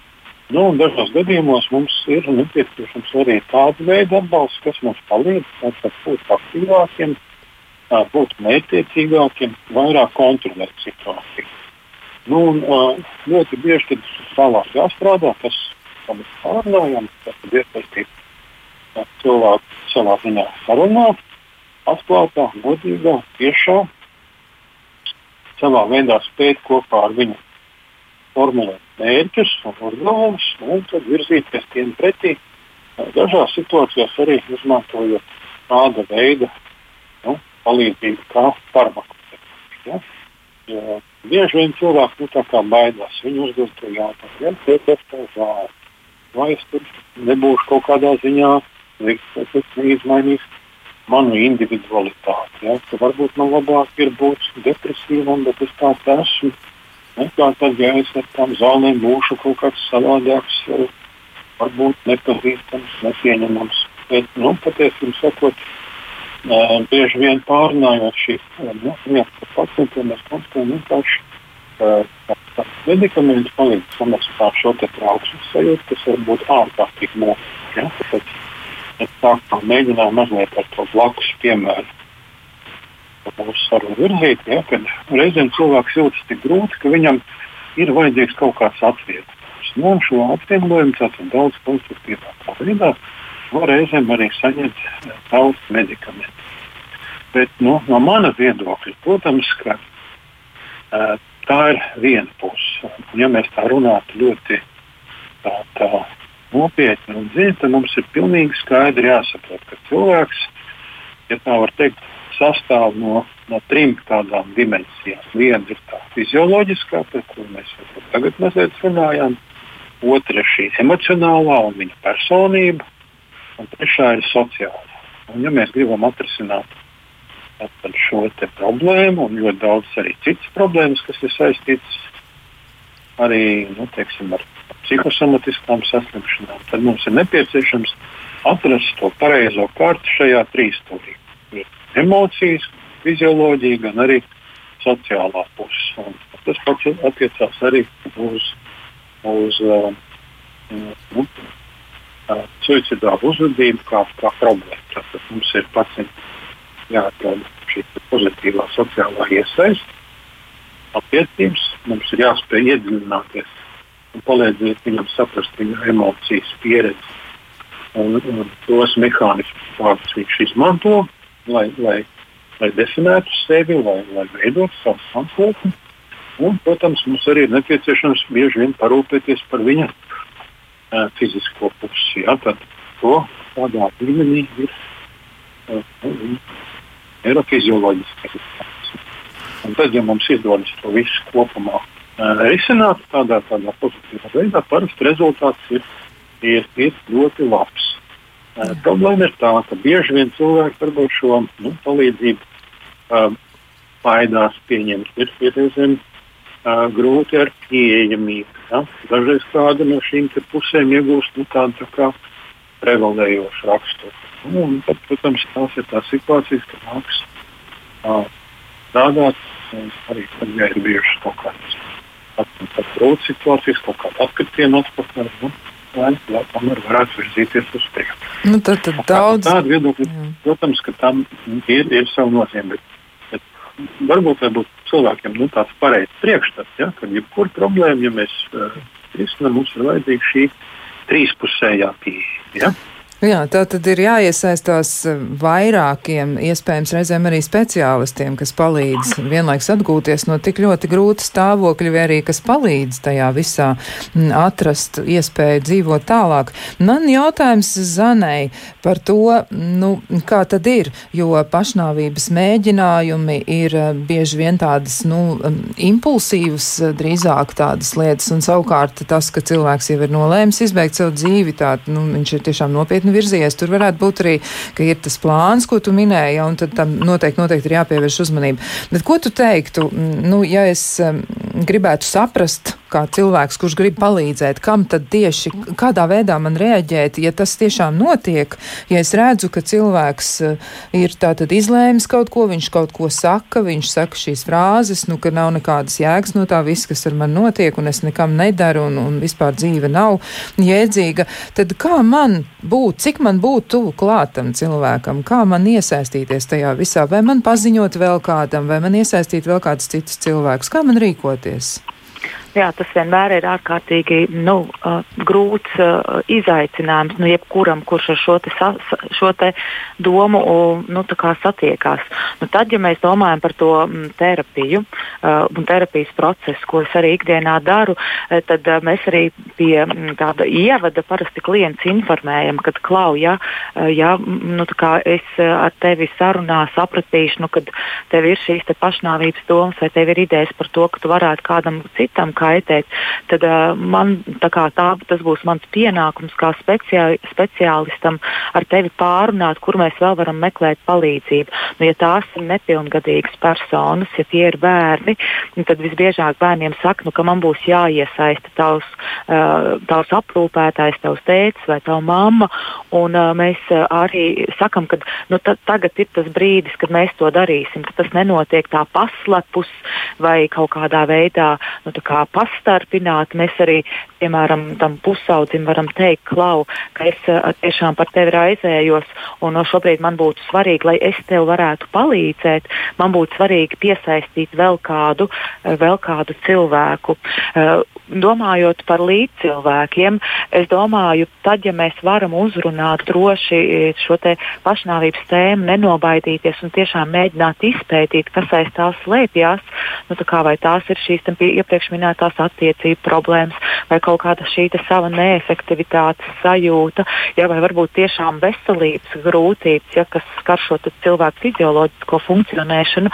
Nu, dažos gadījumos mums ir nepieciešams arī tāda veida atbalsts, kas mums palīdz būt aktīvākiem, būt mērķiecīgākiem, vairāk kontrolēt situāciju. Nu, un, ļoti bieži tad tālāk jāstrādā, kas mēs pārunājam, tad iesaistīt cilvēku savā ziņā sarunā, atklātā, godīgā, tiešā, savā veidā spēt kopā ar viņu formulēt mērķus un uzdevumus, un tad virzīties tiem pretī. Dažās situācijās arī izmantojot tāda veida nu, palīdzību, kā farmakoterapija. Ja? Bieži vien cilvēki nu, baidās. Viņi uzdod to jautājumu, ja tas ir tā zāle. Vai es tur nebūšu kaut kādā ziņā, neizmainīšu manu individualitāti. Ja? Varbūt man labāk ir būt depresīvam, bet es tāds esmu Ja es ar tām zālēm būšu kaut kāds savādāks, varbūt nepazīstams, nepieņemams. Bet, nu, patiesībā sakot, uh, bieži vien pārnājot šīs nu, par pacientiem, mēs konstatējam vienkārši, ka medikamenti palīdz samazināt šo trauksmes sajūtu, kas var būt ārkārtīgi mūžīgi. Ja? Tāpēc es tā kā mēģināju mazliet ar to blakus piemēru mūsu sarunu virzīt, ja, kad reizēm cilvēks jūtas tik grūti, ka viņam ir vajadzīgs kaut kāds atvieglojums. Nu, un šo atvieglojumu tātad daudz konstruktīvākā veidā var reizēm arī saņemt eh, daudz medikamentu. Bet nu, no mana viedokļa, protams, ka uh, tā ir viena puse. Ja mēs tā runātu ļoti tā, tā nopietni un dziļi, tad mums ir pilnīgi skaidri jāsaprot, ka cilvēks, ja tā var teikt, sastāv no, no trim tādām dimensijām. Viena ir tā fizioloģiskā, par kuru mēs jau tagad mazliet runājām, otra ir šī emocionālā un viņa personība, un trešā ir sociālā. Un, ja mēs gribam atrisināt šo problēmu un ļoti daudz arī citas problēmas, kas ir saistītas arī nu, teiksim, ar psihosomatiskām saslimšanām, tad mums ir nepieciešams atrast to pareizo kārtu šajā trīsstūrī. Emocijas, fizioloģija, gan arī sociālā puse. Tas pats attiecās arī uz, uz uh, nu, suicidālu uzvedību kā, kā problēmu. Tātad mums ir pacienti jāatrod šī pozitīvā sociālā iesaiste, attiecības, mums ir jāspēj iedziļināties un palīdzēt viņam saprast viņa emocijas, pieredzi un, un tos mehānismus, kādus viņš izmanto, lai, lai, lai definētu sevi, lai, lai veidotu savu nākotni. Un, protams, mums arī ir nepieciešams bieži vien parūpēties par viņa uh, fizisko pusi. Ja? Tad to tādā līmenī ir uh, neirofizioloģiski. Un tad, ja mums izdodas to visu kopumā uh, risināt tādā, tādā pozitīvā veidā, parasti rezultāts ir, ir, ir ļoti labs. Uh, problēma ir tā, ka bieži vien cilvēki varbūt šo nu, palīdzību uh, baidās pieņemt. Ir, reizēm uh, grūti ar pieejamību. Ja? Dažreiz kāda no šīm pusēm iegūst nu, tādu tā kā prevalējošu raksturu. Nu, tad, protams, tās ir tās situācijas, kad nāks uh, strādāt arī tad, ja ir bijušas kaut kādas grūtas situācijas, kaut kāda atkritiena atpakaļ. Nu, lai, lai tomēr varētu virzīties uz priekšu. Nu, tad, tad daudz... Tāda viedokļa, protams, ka tam ir, ir sava nozīme. Bet, bet varbūt būtu cilvēkiem nu, tāds pareizs priekšstats, ja, ka jebkura problēma, ja mēs uh, risinām, mums ir vajadzīga šī trīspusējā pieeja. Ja? Jā, tā tad ir jāiesaistās eh, vairākiem, iespējams, reizēm arī speciālistiem, kas palīdz vienlaiks atgūties no tik ļoti grūta stāvokļa, vai arī kas palīdz tajā visā mm, atrast iespēju dzīvot tālāk. Man jautājums Zanai par to, nu, kā tad ir, jo pašnāvības mēģinājumi ir eh, bieži vien tādas, nu, mm, impulsīvas, eh, drīzāk tādas lietas, un savukārt tas, ka cilvēks jau ir nolēmis izbeigt savu dzīvi, tā, nu, viņš ir tiešām nopietni krietni virzies. Tur varētu būt arī, ka ir tas plāns, ko tu minēji, ja, un tad tam noteikti, noteikti ir jāpievērš uzmanība. Bet ko tu teiktu, nu, ja es gribētu saprast, kā cilvēks, kurš grib palīdzēt, kam tad tieši, kādā veidā man reaģēt, ja tas tiešām notiek, ja es redzu, ka cilvēks uh, ir tātad izlēmis kaut ko, viņš kaut ko saka, viņš saka šīs frāzes, nu, ka nav nekādas jēgas no tā viss, kas ar mani notiek, un es nekam nedaru, un, un vispār dzīve nav jēdzīga, tad kā man būt cik man būtu tuvu klātam cilvēkam, kā man iesaistīties tajā visā, vai man paziņot vēl kādam, vai man iesaistīt vēl kādus citus cilvēkus, kā man rīkoties? Jā, tas vienmēr ir ārkārtīgi nu, uh, grūts uh, izaicinājums nu, jebkuram, kurš ar šo te, sa, šo te domu uh, nu, satiekās. Nu, tad, ja mēs domājam par to m, terapiju uh, un terapijas procesu, ko es arī ikdienā daru, uh, tad uh, mēs arī pie m, tāda ievada parasti klients informējam, kad klau, ja, uh, ja nu, es uh, ar tevi sarunā sapratīšu, nu, kad tev ir šīs pašnāvības domas vai tev ir idejas par to, ka tu varētu kādam citam kaitēt, tad uh, man tā, tā tas būs mans pienākums kā speciā, speciālistam ar tevi pārunāt, kur mēs vēl varam meklēt palīdzību. Nu, ja tās ir nepilngadīgas personas, ja tie ir bērni, tad visbiežāk bērniem saka, nu, ka man būs jāiesaista tavs, uh, tavs aprūpētājs, tavs tēvs vai tava mamma. Un, uh, mēs uh, arī sakam, ka nu, tagad ir tas brīdis, kad mēs to darīsim, ka tas nenotiek tā paslepus vai kaut kādā veidā nu, kā pastarpināt. Mēs arī, piemēram, tam pusaudzim varam teikt, klau, ka es uh, tiešām par tevi raizējos, un no šobrīd man būtu svarīgi, lai es tev varētu palīdzēt. Man būtu svarīgi piesaistīt vēl kādu, uh, vēl kādu cilvēku. Uh, domājot par līdzcilvēkiem, es domāju, tad, ja mēs varam uzrunāt droši šo pašnāvības tēmu, nenobaidīties un tiešām mēģināt izpētīt, kas aiz tās slēpjas, nu, tā vai tās ir šīs iepriekš minētās attiecību problēmas, vai kaut kāda šī sava neefektivitātes sajūta, ja, vai varbūt tiešām veselības grūtības, ja, kas skar šo cilvēku fizioloģisko funkcionēšanu,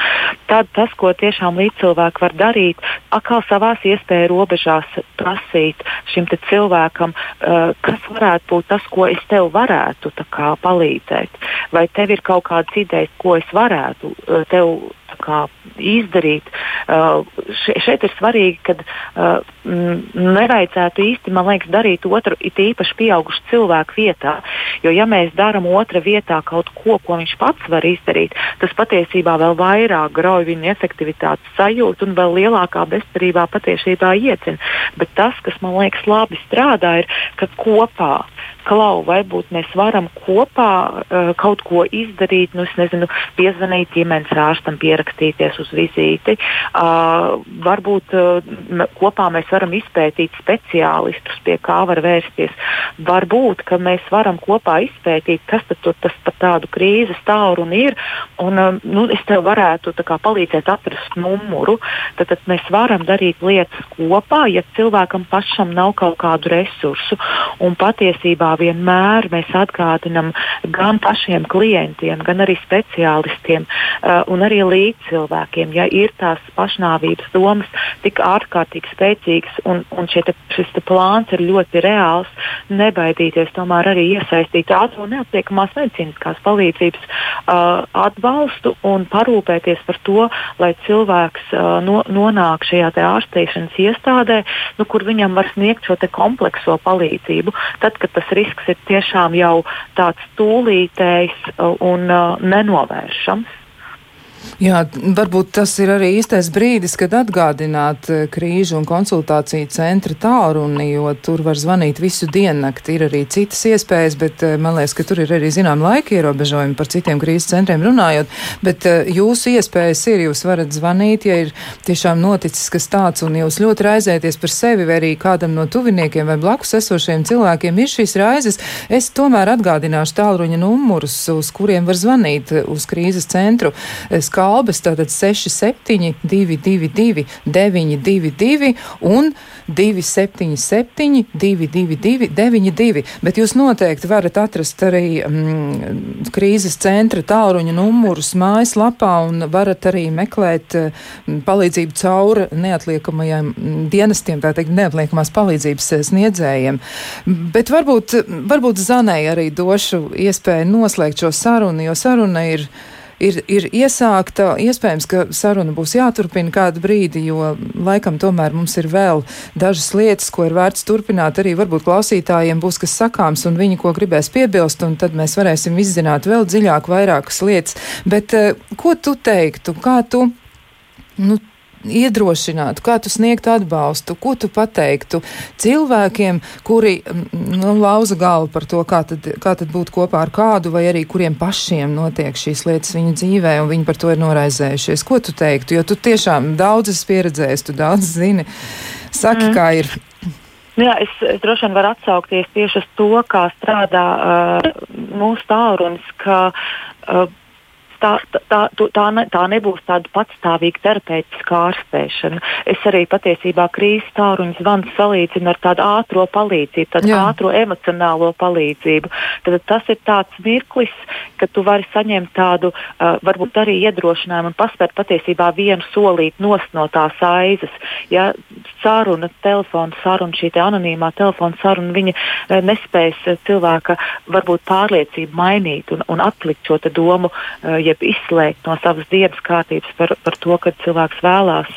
tad tas, ko tiešām līdzcilvēki var darīt, atkal savās iespēju robežās prasīt šim cilvēkam, uh, kas varētu būt tas, ko es tev varētu kā, palīdzēt. Vai tev ir kaut kādas idejas, ko es varētu uh, tev kā izdarīt. Uh, šeit ir svarīgi, ka uh, nevajadzētu īsti, man liekas, darīt otru, it īpaši pieaugušu cilvēku vietā. Jo, ja mēs darām otra vietā kaut ko, ko viņš pats var izdarīt, tas patiesībā vēl vairāk grauj viņa efektivitātes sajūtu un vēl lielākā bezcerībā patiesībā iecina. Bet tas, kas man liekas labi strādā, ir, ka kopā klau, varbūt mēs varam kopā uh, kaut ko izdarīt, nu, nezinu, piezvanīt ģimenes ārstam, pierakstīties uz vizīti. Uh, varbūt uh, kopā mēs varam izpētīt speciālistus, pie kā var vērsties. Varbūt, ka mēs varam kopā izpētīt, kas tad tas par tādu krīzes tālruni ir, un uh, nu, es tev varētu kā, palīdzēt atrast numuru. Tad, tad mēs varam darīt lietas kopā, ja cilvēkam pašam nav kaut kādu resursu. Un patiesībā vienmēr mēs atgādinām gan pašiem klientiem, gan arī speciālistiem uh, un arī līdzcilvēkiem, ja ir tās pašnāvības domas tik ārkārtīgi spēcīgas un, un te, šis te plāns ir ļoti reāls, nebaidīties tomēr arī iesaistīt ātrumu un neatliekamās medicīniskās palīdzības uh, atbalstu un parūpēties par to, lai cilvēks uh, no, nonāk šajā ārstēšanas iestādē, nu, kur viņam var sniegt šo komplekso palīdzību. Tad, kad tas risks ir tiešām jau tāds tūlītējs un uh, nenovēršams. Jā, varbūt tas ir arī īstais brīdis, kad atgādināt eh, krīžu un konsultāciju centra tālruni, jo tur var zvanīt visu diennakti. Ir arī citas iespējas, bet eh, man liekas, ka tur ir arī zinām laika ierobežojumi par citiem krīzes centriem runājot. Bet eh, jūsu iespējas ir, jūs varat zvanīt, ja ir tiešām noticis kas tāds un jūs ļoti raizēties par sevi vai arī kādam no tuviniekiem vai blakus esošiem cilvēkiem ir šīs raizes. Es tomēr atgādināšu tālruņa numurus, uz kuriem var zvanīt uz krīzes centru. Es skalbes, tātad 67, 222, 922 un 277, 222, 92. Bet jūs noteikti varat atrast arī mm, krīzes centra tālruņa numurus mājaslapā un varat arī meklēt mm, palīdzību caur neatliekamajiem mm, dienestiem, tā teikt, neatliekamās palīdzības eh, sniedzējiem. Bet varbūt, varbūt Zanai arī došu iespēju noslēgt šo sarunu, jo saruna ir ir, ir iesākta. Iespējams, ka saruna būs jāturpina kādu brīdi, jo laikam tomēr mums ir vēl dažas lietas, ko ir vērts turpināt. Arī varbūt klausītājiem būs kas sakāms, un viņi ko gribēs piebilst, un tad mēs varēsim izzināt vēl dziļāk vairākas lietas. Bet eh, ko tu teiktu? Kā tu? Nu, iedrošinātu, kā tu sniegtu atbalstu, ko tu pateiktu cilvēkiem, kuri nu, lauza galvu par to, kā tad, kā tad būt kopā ar kādu, vai arī kuriem pašiem notiek šīs lietas viņu dzīvē, un viņi par to ir noraizējušies. Ko tu teiktu? Jo tu tiešām daudz esi pieredzējis, tu daudz zini. Saki, mm. kā ir. Jā, es, es droši vien varu atsaukties tieši uz to, kā strādā uh, mūsu tālrunis, ka uh, tā, tā, tā, ne, tā nebūs tāda patstāvīga terapeitiska ārstēšana. Es arī patiesībā krīzes tāruņu zvanu salīdzinu ar tādu ātrā palīdzību, tādu Jā. ātrā emocionālo palīdzību. Tad tas ir tāds mirklis, ka tu vari saņemt tādu uh, varbūt arī iedrošinājumu un paspēt patiesībā vienu solīt nost no tās aizas. Ja saruna, telefona saruna, šī te anonīmā telefona saruna, viņa uh, nespēs uh, cilvēka varbūt pārliecību mainīt un, un atlikt šo domu. Uh, jeb izslēgt no savas dienas kārtības par, par to, ka cilvēks vēlās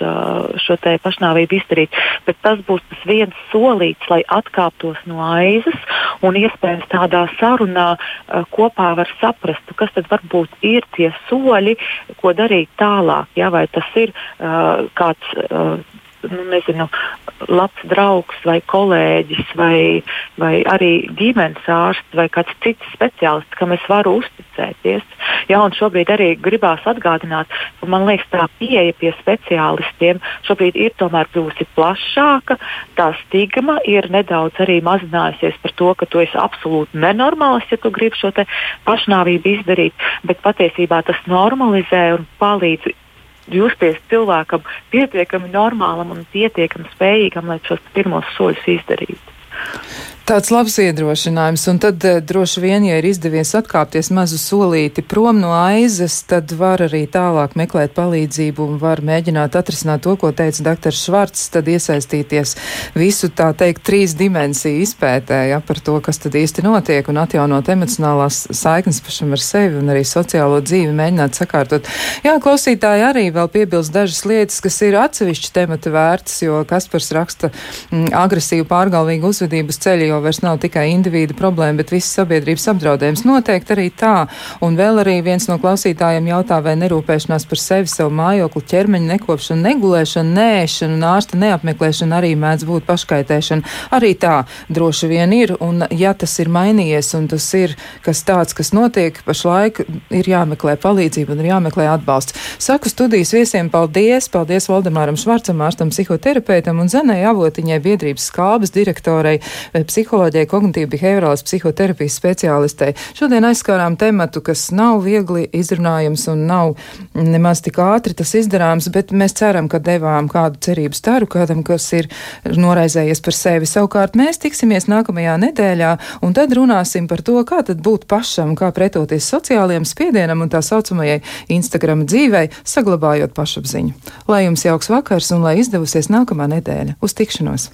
šo pašnāvību izdarīt. Bet tas būs tas viens solīts, lai atkāptos no aizas un iespējams tādā sarunā kopā var saprast, kas tad varbūt ir tie soļi, ko darīt tālāk. Ja? Vai tas ir kāds. Nu, nezinu, labs draugs vai kolēģis vai, vai arī ģimenes ārsts vai kāds cits speciālists, kam es varu uzticēties. Jā, un šobrīd arī gribās atgādināt, ka man liekas, tā pieeja pie speciālistiem šobrīd ir tomēr kļuvusi plašāka. Tā stigma ir nedaudz arī mazinājusies par to, ka tu esi absolūti nenormāls, ja tu gribi šo pašnāvību izdarīt, bet patiesībā tas normalizē un palīdz justies cilvēkam pietiekami normālam un pietiekami spējīgam, lai šos pirmos soļus izdarītu. Tāds labs iedrošinājums, un tad uh, droši vien, ja ir izdevies atkāpties mazu solīti prom no aizes, tad var arī tālāk meklēt palīdzību un var mēģināt atrisināt to, ko teica dr. Švarts, tad iesaistīties visu tā teikt trīs dimensiju izpētē, ja, par to, kas tad īsti notiek, un atjaunot emocionālās saiknes pašam ar sevi un arī sociālo dzīvi mēģināt sakārtot. Jā, klausītāji arī vēl piebilst dažas lietas, kas ir atsevišķi temata vērts, jo Kaspars raksta mm, agresīvu pārgalvīgu uzvedības ceļu, jo vairs nav tikai individu problēma, bet visas sabiedrības apdraudējums. Noteikti arī tā. Un vēl arī viens no klausītājiem jautā, vai nerūpēšanās par sevi, savu mājokli, ķermeņa nekopšanu, negulēšanu, nēšanu un ārsta neapmeklēšanu arī mēdz būt paškaitēšana. Arī tā droši vien ir. Un ja tas ir mainījies un tas ir kas tāds, kas notiek pašlaik, ir jāmeklē palīdzība un ir jāmeklē atbalsts. Saku studijas viesiem paldies! Paldies Valdemāram Švarcam, ārstam psihoterapeitam un Zenai Avotiņai, biedrības skābes direktorei, psiholoģijai, kognitīvi behaviorālas psihoterapijas speciālistei. Šodien aizskārām tematu, kas nav viegli izrunājams un nav nemaz tik ātri tas izdarāms, bet mēs ceram, ka devām kādu cerību staru kādam, kas ir noraizējies par sevi. Savukārt mēs tiksimies nākamajā nedēļā un tad runāsim par to, kā tad būt pašam, kā pretoties sociālajiem spiedienam un tā saucamajai Instagram dzīvei, saglabājot pašapziņu. Lai jums jauks vakars un lai izdevusies nākamā nedēļa. Uz tikšanos!